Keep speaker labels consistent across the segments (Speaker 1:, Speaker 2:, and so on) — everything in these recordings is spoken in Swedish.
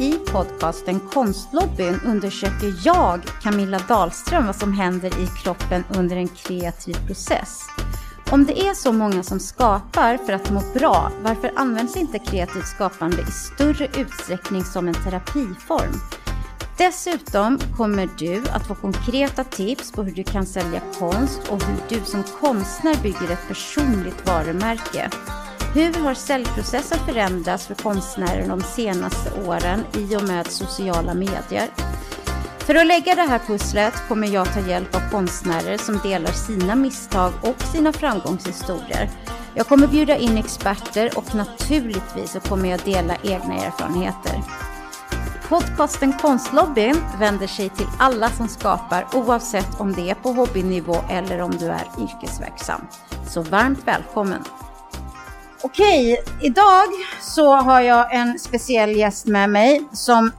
Speaker 1: I podcasten Konstlobbyn undersöker jag, Camilla Dahlström, vad som händer i kroppen under en kreativ process. Om det är så många som skapar för att må bra, varför används inte kreativt skapande i större utsträckning som en terapiform? Dessutom kommer du att få konkreta tips på hur du kan sälja konst och hur du som konstnär bygger ett personligt varumärke. Hur har säljprocessen förändrats för konstnärer de senaste åren i och med sociala medier? För att lägga det här pusslet kommer jag ta hjälp av konstnärer som delar sina misstag och sina framgångshistorier. Jag kommer bjuda in experter och naturligtvis så kommer jag dela egna erfarenheter. Podcasten Konstlobbyn vänder sig till alla som skapar oavsett om det är på hobbynivå eller om du är yrkesverksam. Så varmt välkommen! Okej, idag så har jag en speciell gäst med mig som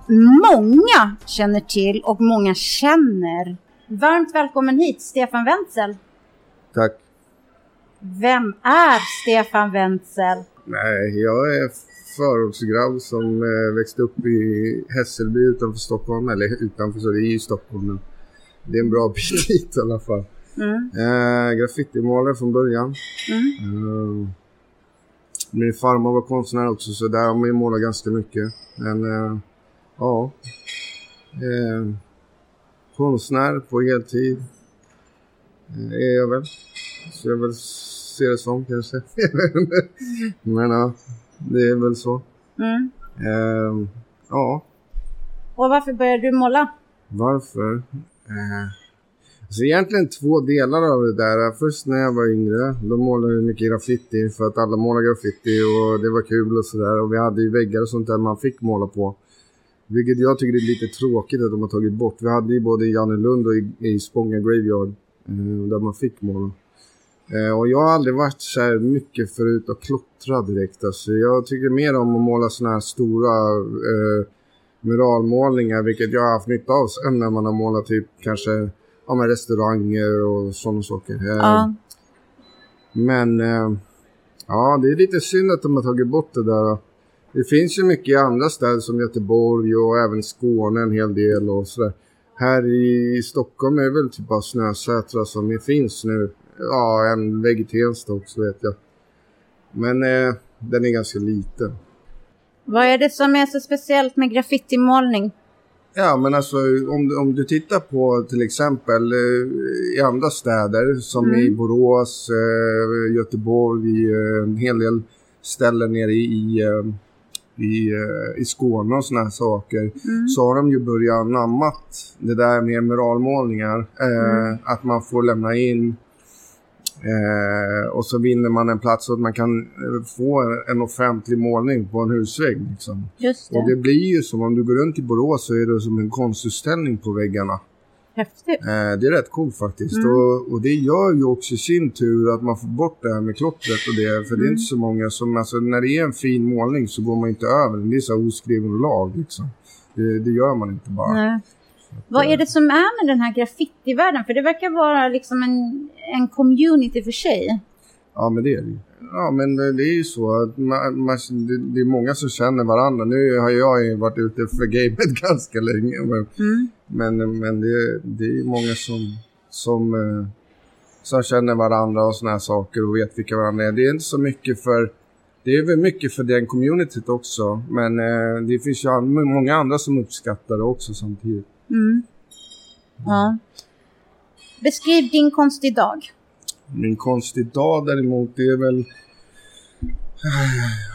Speaker 1: många känner till och många känner. Varmt välkommen hit, Stefan Wenzel.
Speaker 2: Tack.
Speaker 1: Vem är Stefan Wenzel?
Speaker 2: Nej, jag är förortsgrabb som eh, växte upp i Hässelby utanför Stockholm. Eller utanför, så det är ju Stockholm. Men det är en bra bit dit i alla fall.
Speaker 1: Mm.
Speaker 2: Eh, graffitimålare från början.
Speaker 1: Mm.
Speaker 2: Eh, min farmor var konstnär också så där har man ju målat ganska mycket. Men eh, ja. Eh, konstnär på heltid eh, är jag väl. Så jag väl ser det som kanske. Men ja, det är väl så.
Speaker 1: Mm.
Speaker 2: Eh, ja,
Speaker 1: Och varför började du måla?
Speaker 2: varför? Så egentligen två delar av det där. Först när jag var yngre, då målade jag mycket graffiti för att alla målade graffiti och det var kul och sådär. Och vi hade ju väggar och sånt där man fick måla på. Vilket jag tycker är lite tråkigt att de har tagit bort. Vi hade ju både i Jannelund och i, i Spånga Graveyard eh, där man fick måla. Eh, och jag har aldrig varit så här mycket förut att klottra direkt. Alltså, jag tycker mer om att måla såna här stora eh, muralmålningar, vilket jag har haft nytta av sen när man har målat typ kanske ja, men restauranger och sådana saker. Eh,
Speaker 1: Ja.
Speaker 2: Men eh, ja, det är lite synd att de har tagit bort det där. Det finns ju mycket i andra städer som Göteborg och även Skåne en hel del och sådär. Här i Stockholm är det väl typ bara Snösätra som finns nu. Ja, en vägg också vet jag. Men eh, den är ganska liten.
Speaker 1: Vad är det som är så speciellt med graffitimålning?
Speaker 2: Ja, men alltså om, om du tittar på till exempel eh, i andra städer som
Speaker 1: Mm.
Speaker 2: i Borås, eh, Göteborg, eh, en hel del ställen nere i, i, i, Skåne och såna här saker
Speaker 1: Mm.
Speaker 2: så har de ju börjat anammat det där med muralmålningar.
Speaker 1: Mm.
Speaker 2: Att man får lämna in eh, och så vinner man en plats så att man kan eh, få en offentlig målning på en husvägg. Liksom.
Speaker 1: Just
Speaker 2: Och
Speaker 1: det.
Speaker 2: det blir ju som om du går runt i Borås så är det som en konstutställning på väggarna.
Speaker 1: Häftigt.
Speaker 2: Eh, det är rätt coolt faktiskt.
Speaker 1: Mm.
Speaker 2: Och, och det gör ju också i sin tur att man får bort det här med klottret och det. För det är
Speaker 1: Mm.
Speaker 2: inte så många som, alltså när det är en fin målning så går man inte över den. Det är så oskriven lag liksom. Det, det gör man inte bara.
Speaker 1: Nej. Vad är det som är med den här graffitivärlden? För det verkar vara liksom en, en community för sig.
Speaker 2: Ja men det är det ju. Ja men det, det är ju så att man, man, det, det är många som känner varandra. Nu har jag ju varit ute för gamet ganska länge. Men,
Speaker 1: Mm.
Speaker 2: Men, men det, det är många som, som, eh, som känner varandra och såna här saker och vet vilka varandra är. Det är inte så mycket för... Det är väl mycket för den communityt också. Men eh, det finns ju många andra som uppskattar det också samtidigt.
Speaker 1: Mm. Ja. Beskriv din konst idag.
Speaker 2: Min konst idag däremot, det är väl...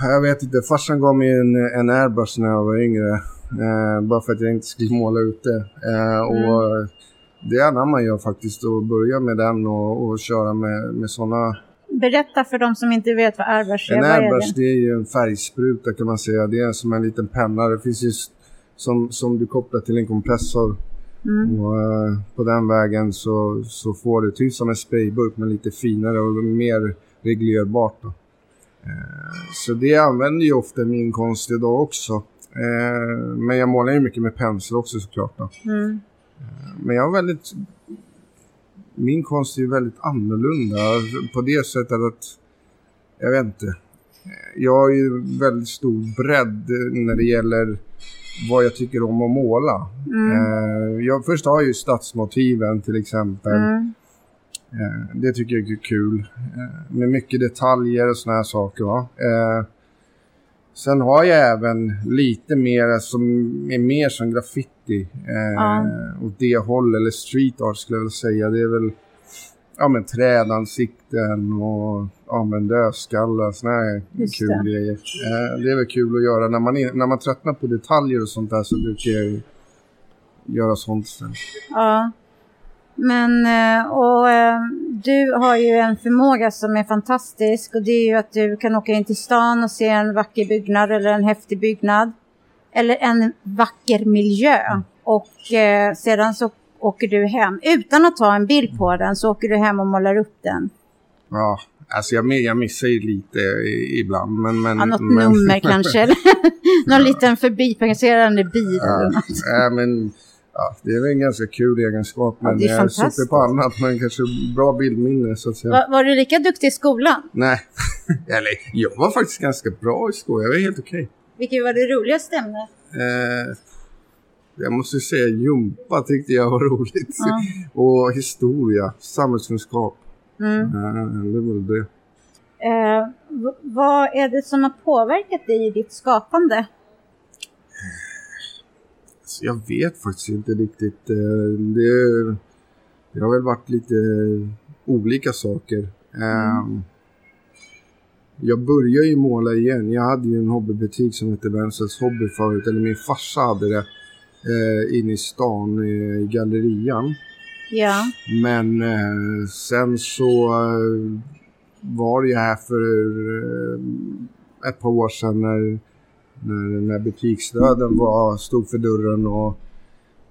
Speaker 2: Jag vet inte, farsan gav mig en, en airbrush när jag var yngre. Eh, bara för att jag inte skulle måla ute. Eh, och det anammar gör faktiskt, att börja med den och, och köra med, med sådana
Speaker 1: Berätta för de som inte vet vad airbrush är.
Speaker 2: En
Speaker 1: Vad är
Speaker 2: airbrush
Speaker 1: det?
Speaker 2: det är ju en färgspruta kan man säga. Det är som en liten penna. Det finns ju som, som du kopplar till en kompressor.
Speaker 1: Mm.
Speaker 2: Och, eh, på den vägen så, så får du typ som en sprayburk men lite finare och mer reglerbart. Då. Eh, så det använder ju ofta min konst idag också. Eh, men jag målar ju mycket med pensel också såklart. Då.
Speaker 1: Mm.
Speaker 2: Men jag har väldigt... Min konst är ju väldigt annorlunda på det sättet att... Jag vet inte. Jag har ju väldigt stor bredd när det gäller vad jag tycker om att måla.
Speaker 1: Mm.
Speaker 2: Eh, jag, först har jag ju stadsmotiven till exempel.
Speaker 1: Mm.
Speaker 2: Eh, det tycker jag är kul. Eh, med mycket detaljer och såna här saker. Va? Sen har jag även lite mer som är mer som graffiti. Eh. Åt det hållet, eller street art skulle jag vilja säga. Det är väl ja, men trädansikten och ja, men dödskallar. Såna här
Speaker 1: Just
Speaker 2: kul
Speaker 1: det.
Speaker 2: grejer. Eh, det är väl kul att göra. När man, är, när man tröttnar på detaljer och sånt där så brukar jag göra sånt istället.
Speaker 1: Ja. Men, eh, och eh, du har ju en förmåga som är fantastisk och det är ju att du kan åka in till stan och se en vacker byggnad eller en häftig byggnad. Eller en vacker miljö. Och eh, sedan så åker du hem. Utan att ta en bild på den så åker du hem och målar upp den.
Speaker 2: Ja, alltså jag, jag missar ju lite ibland. Men, men,
Speaker 1: Ja, något
Speaker 2: men,
Speaker 1: nummer kanske. Någon liten förbipasserande bil.
Speaker 2: Ja, ja, men ja, det är väl en ganska kul egenskap.
Speaker 1: Ja,
Speaker 2: Men
Speaker 1: det är
Speaker 2: jag är super på annat. Men kanske bra bildminne så att säga.
Speaker 1: Var, var du lika duktig i skolan?
Speaker 2: Nej, eller jag var faktiskt ganska bra i skolan. Jag var helt okej.
Speaker 1: Vilket var det roligaste ämnet?
Speaker 2: Eh, jag måste säga jumpa tyckte jag var roligt.
Speaker 1: Ja.
Speaker 2: Och historia, samhällskunskap.
Speaker 1: Mm.
Speaker 2: Eh, det var det.
Speaker 1: Eh, vad är det som har påverkat dig i ditt skapande?
Speaker 2: Så jag vet faktiskt inte riktigt. eh, Det, det har väl varit lite olika saker. Ehm, Jag började ju måla igen. Jag hade ju en hobbybutik som hette Wenzells Hobby förut. Eller min farsa hade det. Eh, Inne i stan eh, i gallerian.
Speaker 1: Ja.
Speaker 2: Men eh, sen så eh, var ju här för eh, ett par år sedan när, när, när butiksdöden var, stod för dörren och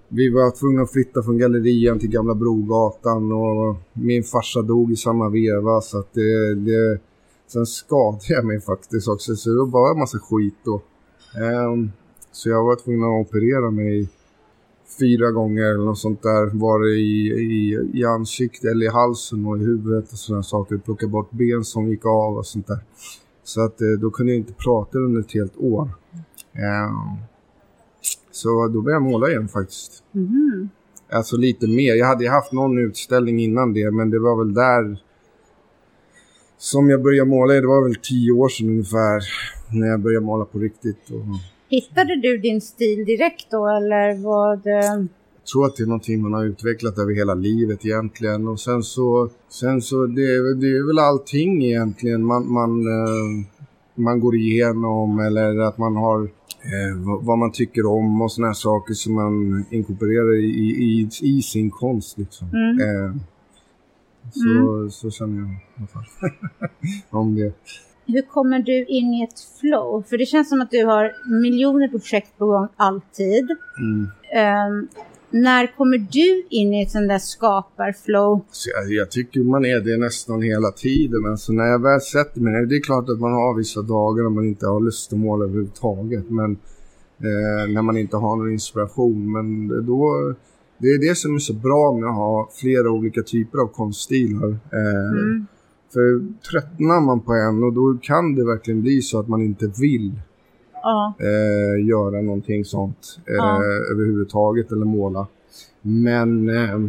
Speaker 2: vi var tvungna att flytta från gallerian till Gamla Brogatan och min farsa dog i samma veva så att det, det sen skadade jag mig faktiskt också så det var bara en massa skit då. Ehm, så jag var tvungen att operera mig fyra gånger eller något sånt där. Var det i, i, i ansiktet eller i halsen och i huvudet och sådana saker. Plocka bort ben som gick av och sånt där. Så att eh, då kunde jag inte prata under ett helt år. Ehm, så då började jag måla igen faktiskt.
Speaker 1: Mhm.
Speaker 2: Alltså lite mer. Jag hade ju haft någon utställning innan det men det var väl där som jag började måla. Det var väl tio år sedan ungefär när jag började måla på riktigt. Och,
Speaker 1: Hittade du din stil direkt då eller vad? eh,
Speaker 2: Jag tror att det är någonting man har utvecklat över hela livet egentligen. Och sen så, sen så det, är det är väl allting egentligen man, man, eh, man går igenom eller att man har eh, vad, man tycker om och såna här saker som man inkorporerar i, i, i sin konst liksom.
Speaker 1: Mm.
Speaker 2: Så, så känner jag i alla fall om det.
Speaker 1: Hur kommer du in i ett flow? För det känns som att du har miljoner projekt på gång alltid.
Speaker 2: Mm.
Speaker 1: Ehm, när kommer du in i ett sånt där skaparflow?
Speaker 2: Så jag, jag tycker man är det nästan hela tiden. Alltså när jag väl sätter mig ner, det är klart att man har vissa dagar när man inte har lust att måla överhuvudtaget. Men eh, när man inte har någon inspiration. Men då, det är det som är så bra med att ha flera olika typer av konststilar. Eh,
Speaker 1: Mm.
Speaker 2: För tröttnar man på en och då kan det verkligen bli så att man inte vill
Speaker 1: Ja.
Speaker 2: eh, göra någonting sånt eh,
Speaker 1: Ja.
Speaker 2: överhuvudtaget eller måla. Men, eh,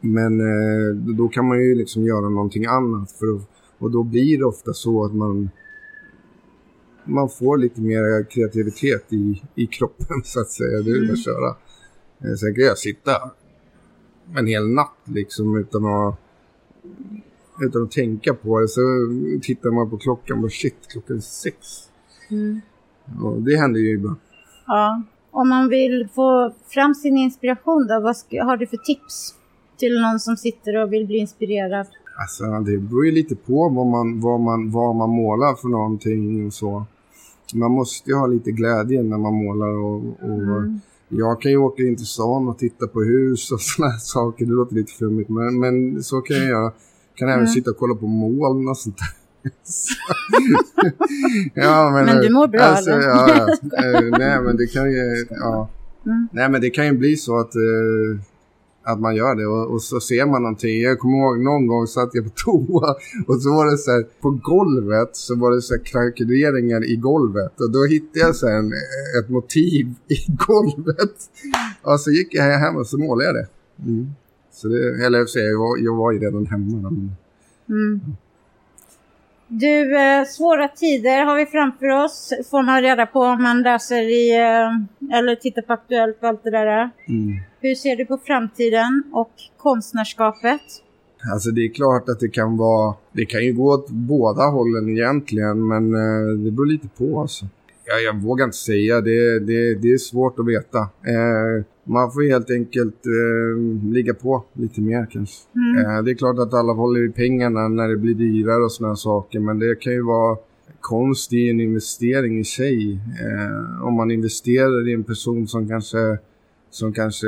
Speaker 2: men eh, då kan man ju liksom göra någonting annat för att, och då blir det ofta så att man man får lite mer kreativitet i, i kroppen så att säga. Det är
Speaker 1: Mm.
Speaker 2: att köra. Eh, Sen kan jag sitta en hel natt liksom utan att utan att tänka på det. Så tittar man på klockan och shit, klockan är sex.
Speaker 1: Mm.
Speaker 2: Och det händer ju ibland.
Speaker 1: ja. Om man vill få fram sin inspiration då, vad ska, har du för tips till någon som sitter och vill bli inspirerad?
Speaker 2: Alltså det beror ju lite på vad man, vad man, vad man målar för någonting och så. Man måste ju ha lite glädje när man målar och, och
Speaker 1: Mm.
Speaker 2: jag kan ju åka in till stan och titta på hus och sådana här saker. Det låter lite flummigt men, men så kan jag göra. Kan även
Speaker 1: Mm.
Speaker 2: sitta och kolla på moln och sånt där. ja,
Speaker 1: Men du mår bra,
Speaker 2: alltså,
Speaker 1: eller?
Speaker 2: Ja, ja. Eh, nej men det kan ju, ja.
Speaker 1: Mm.
Speaker 2: Nej men det kan ju bli så att, eh, att man gör det och, och, så ser man någonting. Jag kommer ihåg någon gång satt jag på toa och så var det så här på golvet så var det så här krackeleringar i golvet och då hittade jag så en, ett motiv i golvet. Och så gick jag hem och så målade jag det. Mm. Så det, eller så jag, var, jag var ju redan hemma. Mm.
Speaker 1: Du, eh, svåra tider har vi framför oss. Får man reda på om man läser i, eh, eller tittar på Aktuellt och allt det där. Mm. Hur ser du på framtiden och konstnärskapet?
Speaker 2: Alltså det är klart att det kan vara, det kan ju gå åt båda hållen egentligen, men eh, det beror lite på alltså. Jag, jag vågar inte säga, det, det, det är svårt att veta. Eh, man får helt enkelt eh, ligga på lite mer kanske. Mm. Eh, det är klart att alla håller i pengarna när det blir dyrare och sådana saker, men det kan ju vara konst i en investering i sig. Eh, om man investerar i en person som kanske som kanske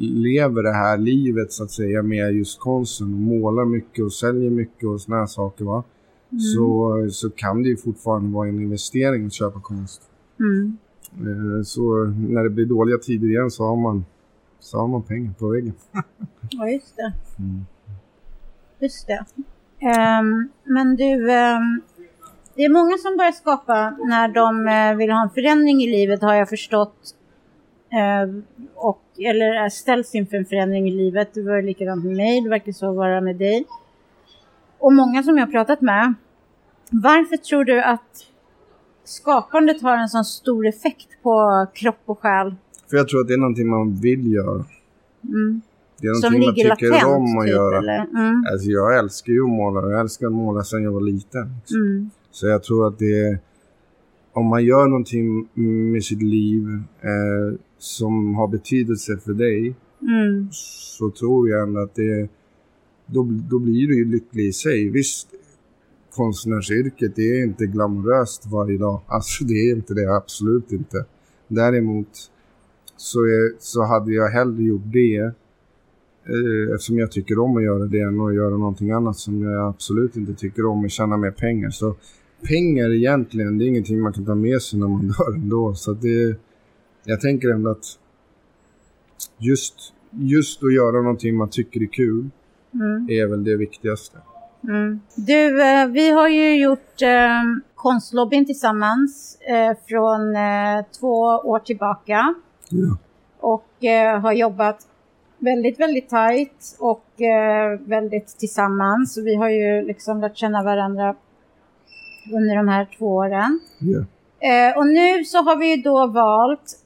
Speaker 2: lever det här livet så att säga med just konsten och målar mycket och säljer mycket och sådana saker va. Mm. Så, så kan det ju fortfarande vara en investering att köpa konst. Mm. Eh, så när det blir dåliga tider igen så har man, så har man pengar på väggen.
Speaker 1: ja, just det. Mm. Just det. Um, men du, um, det är många som börjar skapa när de uh, vill ha en förändring i livet har jag förstått. Uh, och, eller ställs inför en förändring i livet. Det var likadant med mig, det verkar så vara med dig. Och många som jag har pratat med. Varför tror du att skapandet har en sån stor effekt på kropp och själ.
Speaker 2: För jag tror att det är någonting man vill göra. Mm.
Speaker 1: Det är någonting man tycker latent, om att typ, göra.
Speaker 2: Mm. Alltså jag älskar ju att måla. Jag älskar att måla sedan jag var liten. Mm. Så jag tror att det är... Om man gör någonting med sitt liv eh, som har betydelse för dig mm. så tror jag ändå att det... Då, då blir du ju lycklig i sig. Visst, konstnärsyrket det är inte glamoröst varje dag. Alltså det är inte det, absolut inte. Däremot så, är, så hade jag hellre gjort det eh, eftersom jag tycker om att göra det än att göra någonting annat som jag absolut inte tycker om och tjäna mer pengar. Så pengar egentligen, det är ingenting man kan ta med sig när man dör ändå. Så det, jag tänker ändå att just, just att göra någonting man tycker är kul mm. är väl det viktigaste.
Speaker 1: Mm. Du, eh, vi har ju gjort eh, konstlobbyn tillsammans eh, från eh, två år tillbaka. Ja. Och eh, har jobbat väldigt, väldigt tajt och eh, väldigt tillsammans. Vi har ju liksom lärt känna varandra under de här två åren. Ja. Eh, och nu så har vi då valt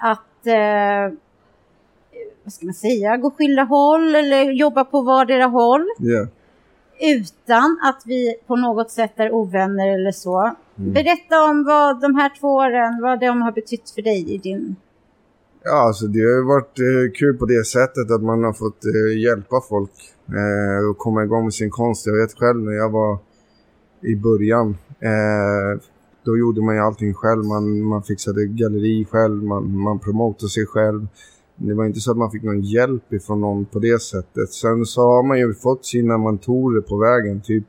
Speaker 1: att vad ska man säga, gå skilda håll eller jobba på vardera håll. Yeah utan att vi på något sätt är ovänner eller så. Mm. Berätta om vad de här två åren, vad de har betytt för dig i din...
Speaker 2: Ja, alltså det har varit eh, kul på det sättet att man har fått eh, hjälpa folk eh, och komma igång med sin konst. Jag vet själv när jag var i början, eh, då gjorde man ju allting själv. Man, man fixade galleri själv, man, man promotade sig själv det var inte så att man fick någon hjälp ifrån någon på det sättet. Sen så har man ju fått sina mentorer på vägen. Typ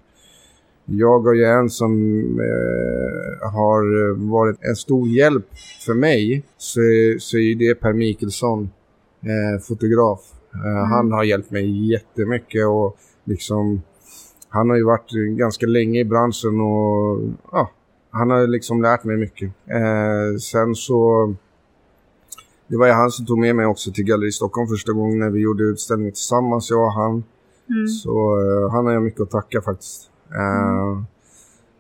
Speaker 2: jag har ju en som eh, har varit en stor hjälp för mig. Så, så är det Per Mikelsson, eh, fotograf. Eh, mm. Han har hjälpt mig jättemycket och liksom han har ju varit ganska länge i branschen och ja, han har liksom lärt mig mycket. Eh, sen så det var ju han som tog med mig också till Galleri Stockholm första gången när vi gjorde utställningen tillsammans, jag och han. Mm. Så uh, han har jag mycket att tacka faktiskt. Uh,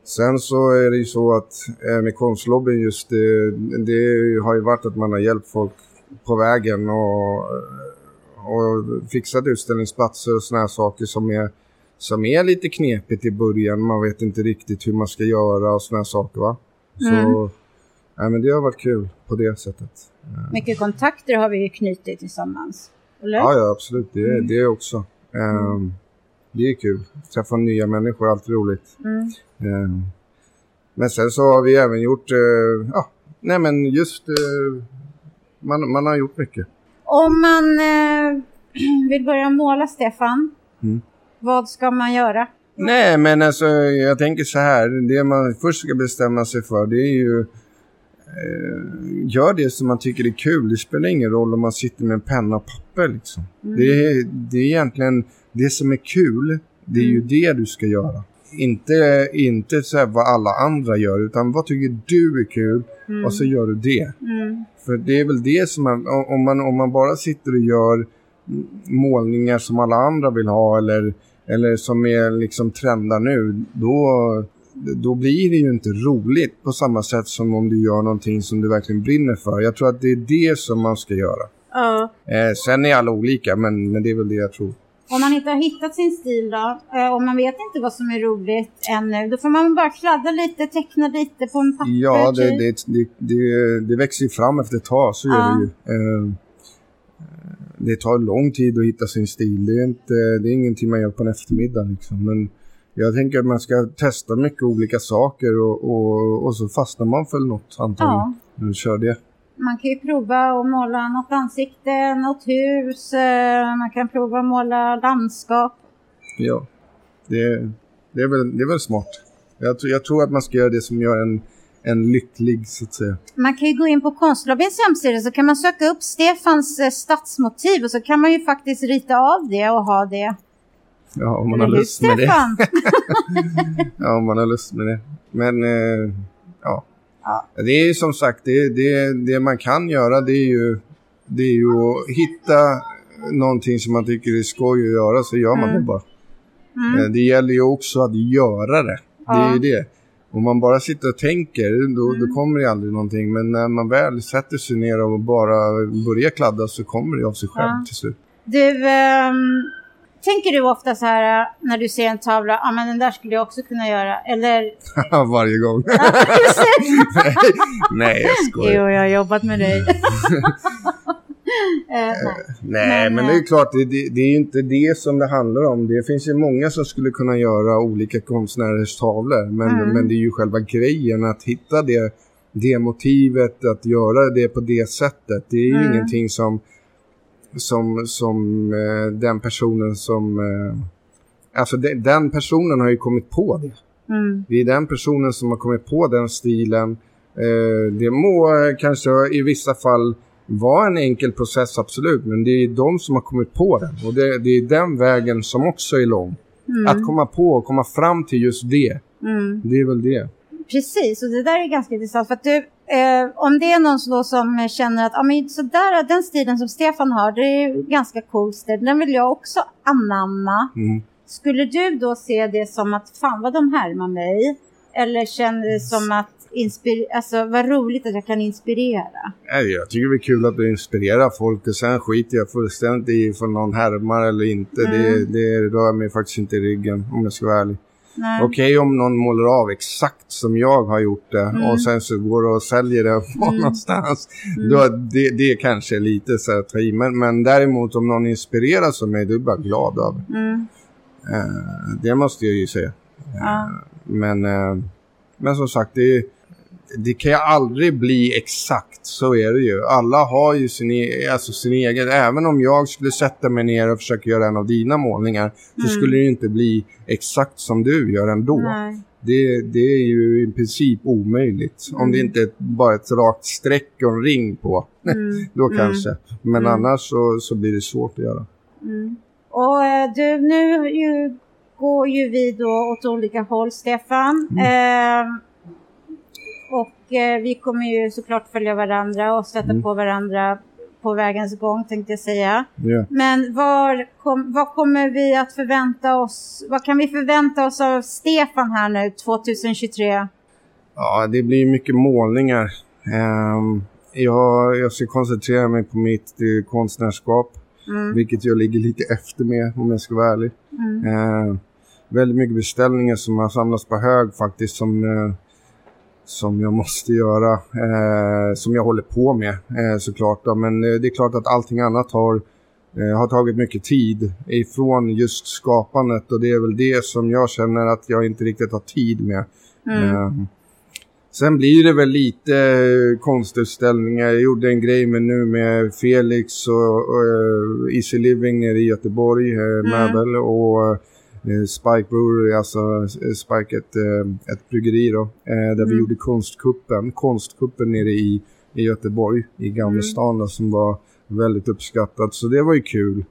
Speaker 2: sen så är det ju så att uh, med konstlobbyn just det, det har ju varit att man har hjälpt folk på vägen och, och fixat utställningsplatser och såna här saker som är, som är lite knepigt i början. Man vet inte riktigt hur man ska göra och såna här saker va. Mm. Ja, men det har varit kul på det sättet.
Speaker 1: Mycket kontakter har vi ju knutit tillsammans. Eller?
Speaker 2: Ja, ja absolut. Det, mm. det också. Um, det är kul. Träffa nya människor, alltid roligt. Mm. Um, men sen så har vi även gjort, uh, ja, nej men just, uh, man, man har gjort mycket.
Speaker 1: Om man vill börja måla, Stefan, mm. vad ska man göra?
Speaker 2: Nej, men alltså jag tänker så här, det man först ska bestämma sig för det är ju eh, gör det som man tycker är kul. Det spelar ingen roll om man sitter med en penna och papper. Liksom.
Speaker 1: Mm.
Speaker 2: Det, är, det är egentligen det som är kul. Det är ju
Speaker 1: Mm.
Speaker 2: det du ska göra. Inte, inte så vad alla andra gör, utan vad tycker du är kul
Speaker 1: Mm.
Speaker 2: och så gör du det.
Speaker 1: Mm.
Speaker 2: För det är väl det som man, om man, om man bara sitter och gör målningar som alla andra vill ha eller, eller som är liksom trendar nu, då, då blir det ju inte roligt på samma sätt som om du gör någonting som du verkligen brinner för. Jag tror att det är det som man ska göra.
Speaker 1: Ja.
Speaker 2: Eh, sen är alla olika, men, men det är väl det jag tror.
Speaker 1: Om man inte har hittat sin stil då, eh, och man vet inte vad som är roligt ännu, då får man bara kladda lite, teckna lite på en papper.
Speaker 2: Ja, det,
Speaker 1: typ.
Speaker 2: det, det, det, det växer ju fram efter ett tag, så
Speaker 1: Ja.
Speaker 2: gör det ju. Eh, det tar lång tid att hitta sin stil. Det är, inte, det är ingenting man gör på en eftermiddag. Liksom. Men jag tänker att man ska testa mycket olika saker och, och, och så fastnar man för något antagligen.
Speaker 1: Ja.
Speaker 2: Kör det.
Speaker 1: Man kan ju prova att måla något ansikte, något hus, eh, man kan prova att måla landskap.
Speaker 2: Ja, det, det, är, väl, det är väl smart. Jag, tror- jag tror att man ska göra det som gör en, en lycklig, så att säga.
Speaker 1: Man kan ju gå in på Konstlobbyns hemsida så kan man söka upp Stefans eh, stadsmotiv och så kan man ju faktiskt rita av det och ha det.
Speaker 2: Ja, om man har lust med det. Ja, om man har lust med det. Men eh, ja.
Speaker 1: Ja.
Speaker 2: Det är ju som sagt, det, det, det man kan göra det är ju, det är ju att hitta någonting som man tycker är skoj att göra så gör man
Speaker 1: Mm.
Speaker 2: det bara.
Speaker 1: Mm.
Speaker 2: Eh, Det gäller ju också att göra det. Det är
Speaker 1: Ja.
Speaker 2: ju det. Om man bara sitter och tänker då,
Speaker 1: Mm.
Speaker 2: då kommer det aldrig någonting. Men när man väl sätter sig ner och bara börjar kladda så kommer det av sig själv
Speaker 1: Ja.
Speaker 2: till slut.
Speaker 1: Du, ehm, tänker du ofta så här eh, när du ser en tavla, ja ah, men den där skulle jag också kunna göra, eller?
Speaker 2: Varje gång. nej, nej, jag skojar.
Speaker 1: jo, jag har jobbat med dig. Eh, nej.
Speaker 2: Nej,
Speaker 1: Men,
Speaker 2: men, det är
Speaker 1: eh,
Speaker 2: klart, det, det, det är ju inte det som det handlar om. Det finns ju många som skulle kunna göra olika konstnärers tavlor. Men,
Speaker 1: Mm.
Speaker 2: men det är ju själva grejen att hitta det, det motivet, att göra det på det sättet. Det är ju
Speaker 1: Mm.
Speaker 2: ingenting som, som, som eh, den personen som... Eh, alltså de, den personen har ju kommit på det.
Speaker 1: Mm.
Speaker 2: Det är den personen som har kommit på den stilen. Eh, det må eh, kanske i vissa fall vara en enkel process, absolut. Men det är de som har kommit på den. Och det, det är den vägen som också är lång.
Speaker 1: Mm.
Speaker 2: Att komma på och komma fram till just det.
Speaker 1: Mm.
Speaker 2: Det är väl det.
Speaker 1: Precis, och det där är ganska intressant. För att du, eh, om det är någon som, känner att ah, men så där, den stilen som Stefan har, det är ganska cool stil, den vill jag också anamma.
Speaker 2: Mm.
Speaker 1: Skulle du då se det som att fan vad de härmar mig? Eller känner det som att inspir- alltså, vad roligt att jag kan inspirera?
Speaker 2: Nej, Jag tycker det är kul att du inspirerar folk och sen skiter jag fullständigt i ifall någon härmar eller inte.
Speaker 1: Mm.
Speaker 2: Det, det rör mig faktiskt inte i ryggen om jag ska vara ärlig. Okej om någon målar av exakt som jag har gjort det
Speaker 1: Mm.
Speaker 2: och sen så går och säljer det på
Speaker 1: Mm.
Speaker 2: någonstans.
Speaker 1: Mm.
Speaker 2: Då, det, det kanske är lite så att ta i. Men, men däremot om någon inspireras av mig, då är jag bara glad av.
Speaker 1: Mm.
Speaker 2: Eh, det måste jag ju säga.
Speaker 1: Ja.
Speaker 2: Men, eh, men som sagt, det, det kan ju aldrig bli exakt. Så är det ju. Alla har ju sin, e- alltså sin egen. Även om jag skulle sätta mig ner och försöka göra en av dina målningar. Så
Speaker 1: Mm.
Speaker 2: skulle det ju inte bli exakt som du gör ändå.
Speaker 1: Nej.
Speaker 2: Det, det är ju i princip omöjligt. Om
Speaker 1: Mm.
Speaker 2: det inte är bara ett rakt streck och en ring på.
Speaker 1: Mm.
Speaker 2: Då
Speaker 1: Mm.
Speaker 2: kanske. Men
Speaker 1: Mm.
Speaker 2: annars så, så blir det svårt att göra.
Speaker 1: Och eh, du, nu går ju vi då åt olika håll, Stefan. Eh, eh, vi kommer ju såklart följa varandra och stötta
Speaker 2: Mm.
Speaker 1: på varandra på vägens gång, tänkte jag säga.
Speaker 2: Ja.
Speaker 1: Men var kom, vad kommer vi att förvänta oss? Vad kan vi förvänta oss av Stefan här nu 2023?
Speaker 2: Ja, det blir mycket målningar. Ehm, jag, jag ska koncentrera mig på mitt eh, konstnärskap.
Speaker 1: Mm.
Speaker 2: Vilket jag ligger lite efter med om jag ska vara ärlig.
Speaker 1: Mm.
Speaker 2: Ehm, väldigt mycket beställningar som har samlats på hög faktiskt. Som, eh, som jag måste göra. eh, som jag håller på med eh, såklart. Då. Men eh, det är klart att allting annat har, eh, har tagit mycket tid ifrån just skapandet. Och det är väl det som jag känner att jag inte riktigt har tid med.
Speaker 1: Mm.
Speaker 2: Ehm, Sen blir det väl lite eh, konstutställningar. Jag gjorde en grej med nu med Felix och, och eh, Easy Living nere i Göteborg, eh, möbel. Och Spike Brewery, alltså Spike ett, ett bryggeri då, där mm. vi gjorde konstkuppen, konstkuppen nere i, i Göteborg, i Gamlestan mm. som var väldigt uppskattat. Så det var ju kul.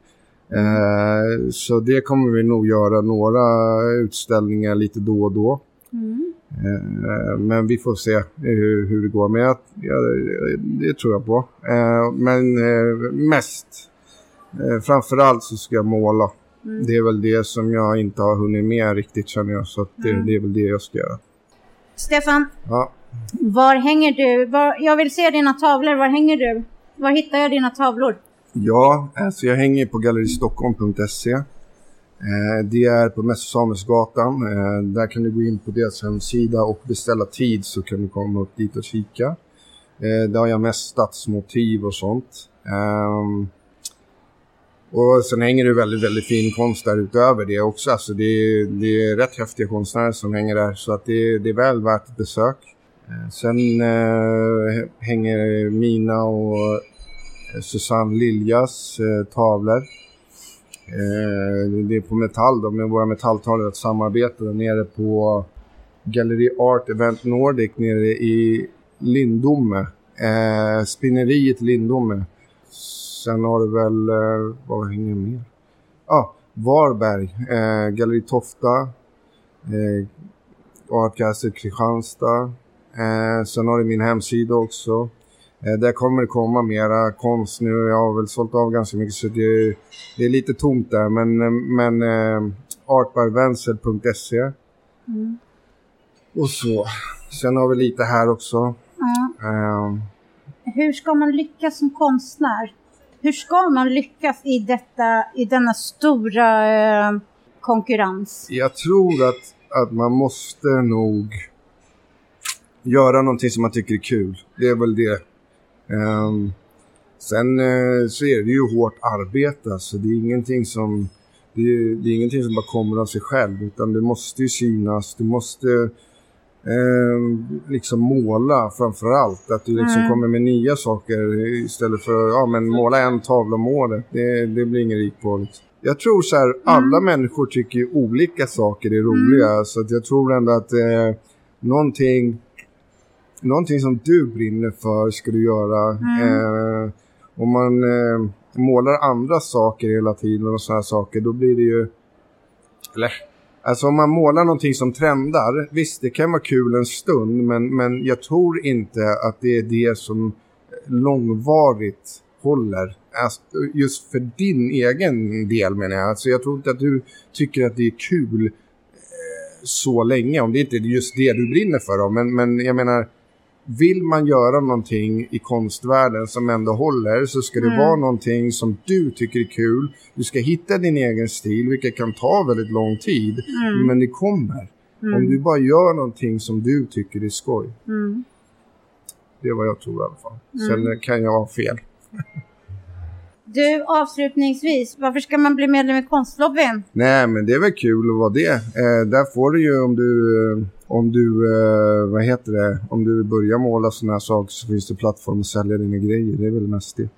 Speaker 2: Eh, så det kommer vi nog göra några utställningar lite då och då. Mm. Eh, men vi får se hur, hur det går. Men jag, jag, det tror jag på. Eh, men eh, mest, eh, framförallt så ska jag måla. Mm. Det är väl det som jag inte har hunnit med riktigt känner jag. Så det, mm. det, är väl det jag ska göra.
Speaker 1: Stefan,
Speaker 2: ja.
Speaker 1: var hänger du? Var, jag vill se dina tavlor. Var hänger du? Var hittar jag dina tavlor?
Speaker 2: Ja, alltså jag hänger på galleristockholm.se. Eh, det är på Mäster Samuelsgatan. Eh, där kan du gå in på deras hemsida och beställa tid så kan du komma upp dit och kika. Eh, där har jag mest stadsmotiv och sånt. Ehm, och sen hänger det väldigt, väldigt fin konst där utöver det också. Alltså det, är, det är rätt häftiga konstnärer som hänger där så att det, det är väl värt ett besök. Eh, sen eh, hänger mina och eh, Susanne Liljas eh, tavlor. Eh, det är på metall då, med våra metalltavlor ett samarbete där nere på Gallery Art Event Nordic nere i Lindome. Eh, spinneriet Lindome. Sen har du väl, eh, vad hänger mer? Ja, ah, Varberg, eh, Galleri Tofta, eh, Art Castle Kristianstad. Eh, sen har du min hemsida också. Eh, där kommer det komma mera konst nu. Jag har väl sålt av ganska mycket så det, det är lite tomt där. Men, eh, men eh, artbyvenser.se mm. Och så. Sen har vi lite här också.
Speaker 1: Mm. Uh, Hur ska man lyckas som konstnär? Hur ska man lyckas i, detta, i denna stora eh, konkurrens?
Speaker 2: Jag tror att, att man måste nog göra någonting som man tycker är kul. Det är väl det Um, sen uh, så är det ju hårt arbete, alltså det är ingenting som det är, det är ingenting som bara kommer av sig själv utan det måste ju synas, du måste eh, liksom måla framför allt. Att du liksom mm. kommer med nya saker istället för att ja, men måla en tavla om året. Det, det blir ingen rik på. Liksom. Jag tror så här, alla mm. människor tycker olika saker är roliga. Mm. Så att jag tror ändå att eh, någonting någonting som du brinner för ska du göra. Mm. Eh, om man eh, målar andra saker hela tiden och sådana saker, då blir det ju... Eller, alltså om man målar någonting som trendar, visst det kan vara kul en stund, men, men jag tror inte att det är det som eh, långvarigt håller. Alltså, just för din egen del menar jag. Alltså jag tror inte att du tycker att det är kul eh, så länge, om det inte är just det du brinner för. Då. Men, men jag menar, vill man göra någonting i konstvärlden som ändå håller så ska det mm. vara någonting som du tycker är kul. Du ska hitta din egen stil, vilket kan ta väldigt lång tid. Mm. Men det kommer. Mm. Om du bara gör någonting som du tycker är skoj. Mm. Det är vad jag tror i alla fall. Sen mm. kan jag ha fel.
Speaker 1: Du, avslutningsvis, varför ska man bli medlem i konstlobbyn?
Speaker 2: Nej, men det är väl kul att vara det. Eh, där får du ju om du, eh, om du, eh, vad heter det, om du börjar måla sådana här saker så finns det plattform att sälja dina grejer. Det är väl mest det,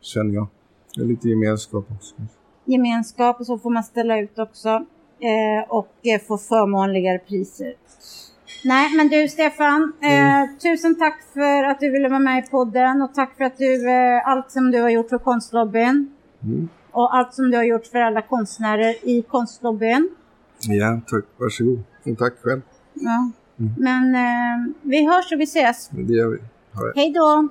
Speaker 2: känner jag. Det är lite gemenskap också.
Speaker 1: Gemenskap och så får man ställa ut också eh, och eh, få förmånligare priser. Nej, men du Stefan, mm. eh, tusen tack för att du ville vara med i podden och tack för att du, eh, allt som du har gjort för konstlobbyn mm. och allt som du har gjort för alla konstnärer i konstlobbyn.
Speaker 2: Ja, tack. Varsågod. Och tack själv.
Speaker 1: Ja. Mm. Men eh, vi hörs och vi ses.
Speaker 2: Det gör vi.
Speaker 1: Hej då!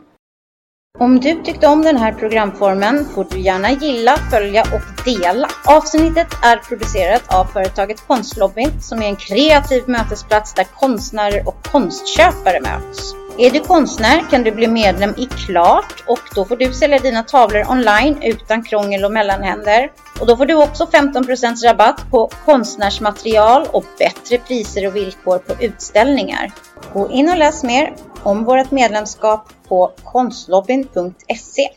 Speaker 1: Om du tyckte om den här programformen får du gärna gilla, följa och dela. Avsnittet är producerat av företaget Konstlobbyn som är en kreativ mötesplats där konstnärer och konstköpare möts. Är du konstnär kan du bli medlem i Klart och då får du sälja dina tavlor online utan krångel och mellanhänder. Och då får du också 15% rabatt på konstnärsmaterial och bättre priser och villkor på utställningar. Gå in och läs mer om vårt medlemskap på konstlobbyn.se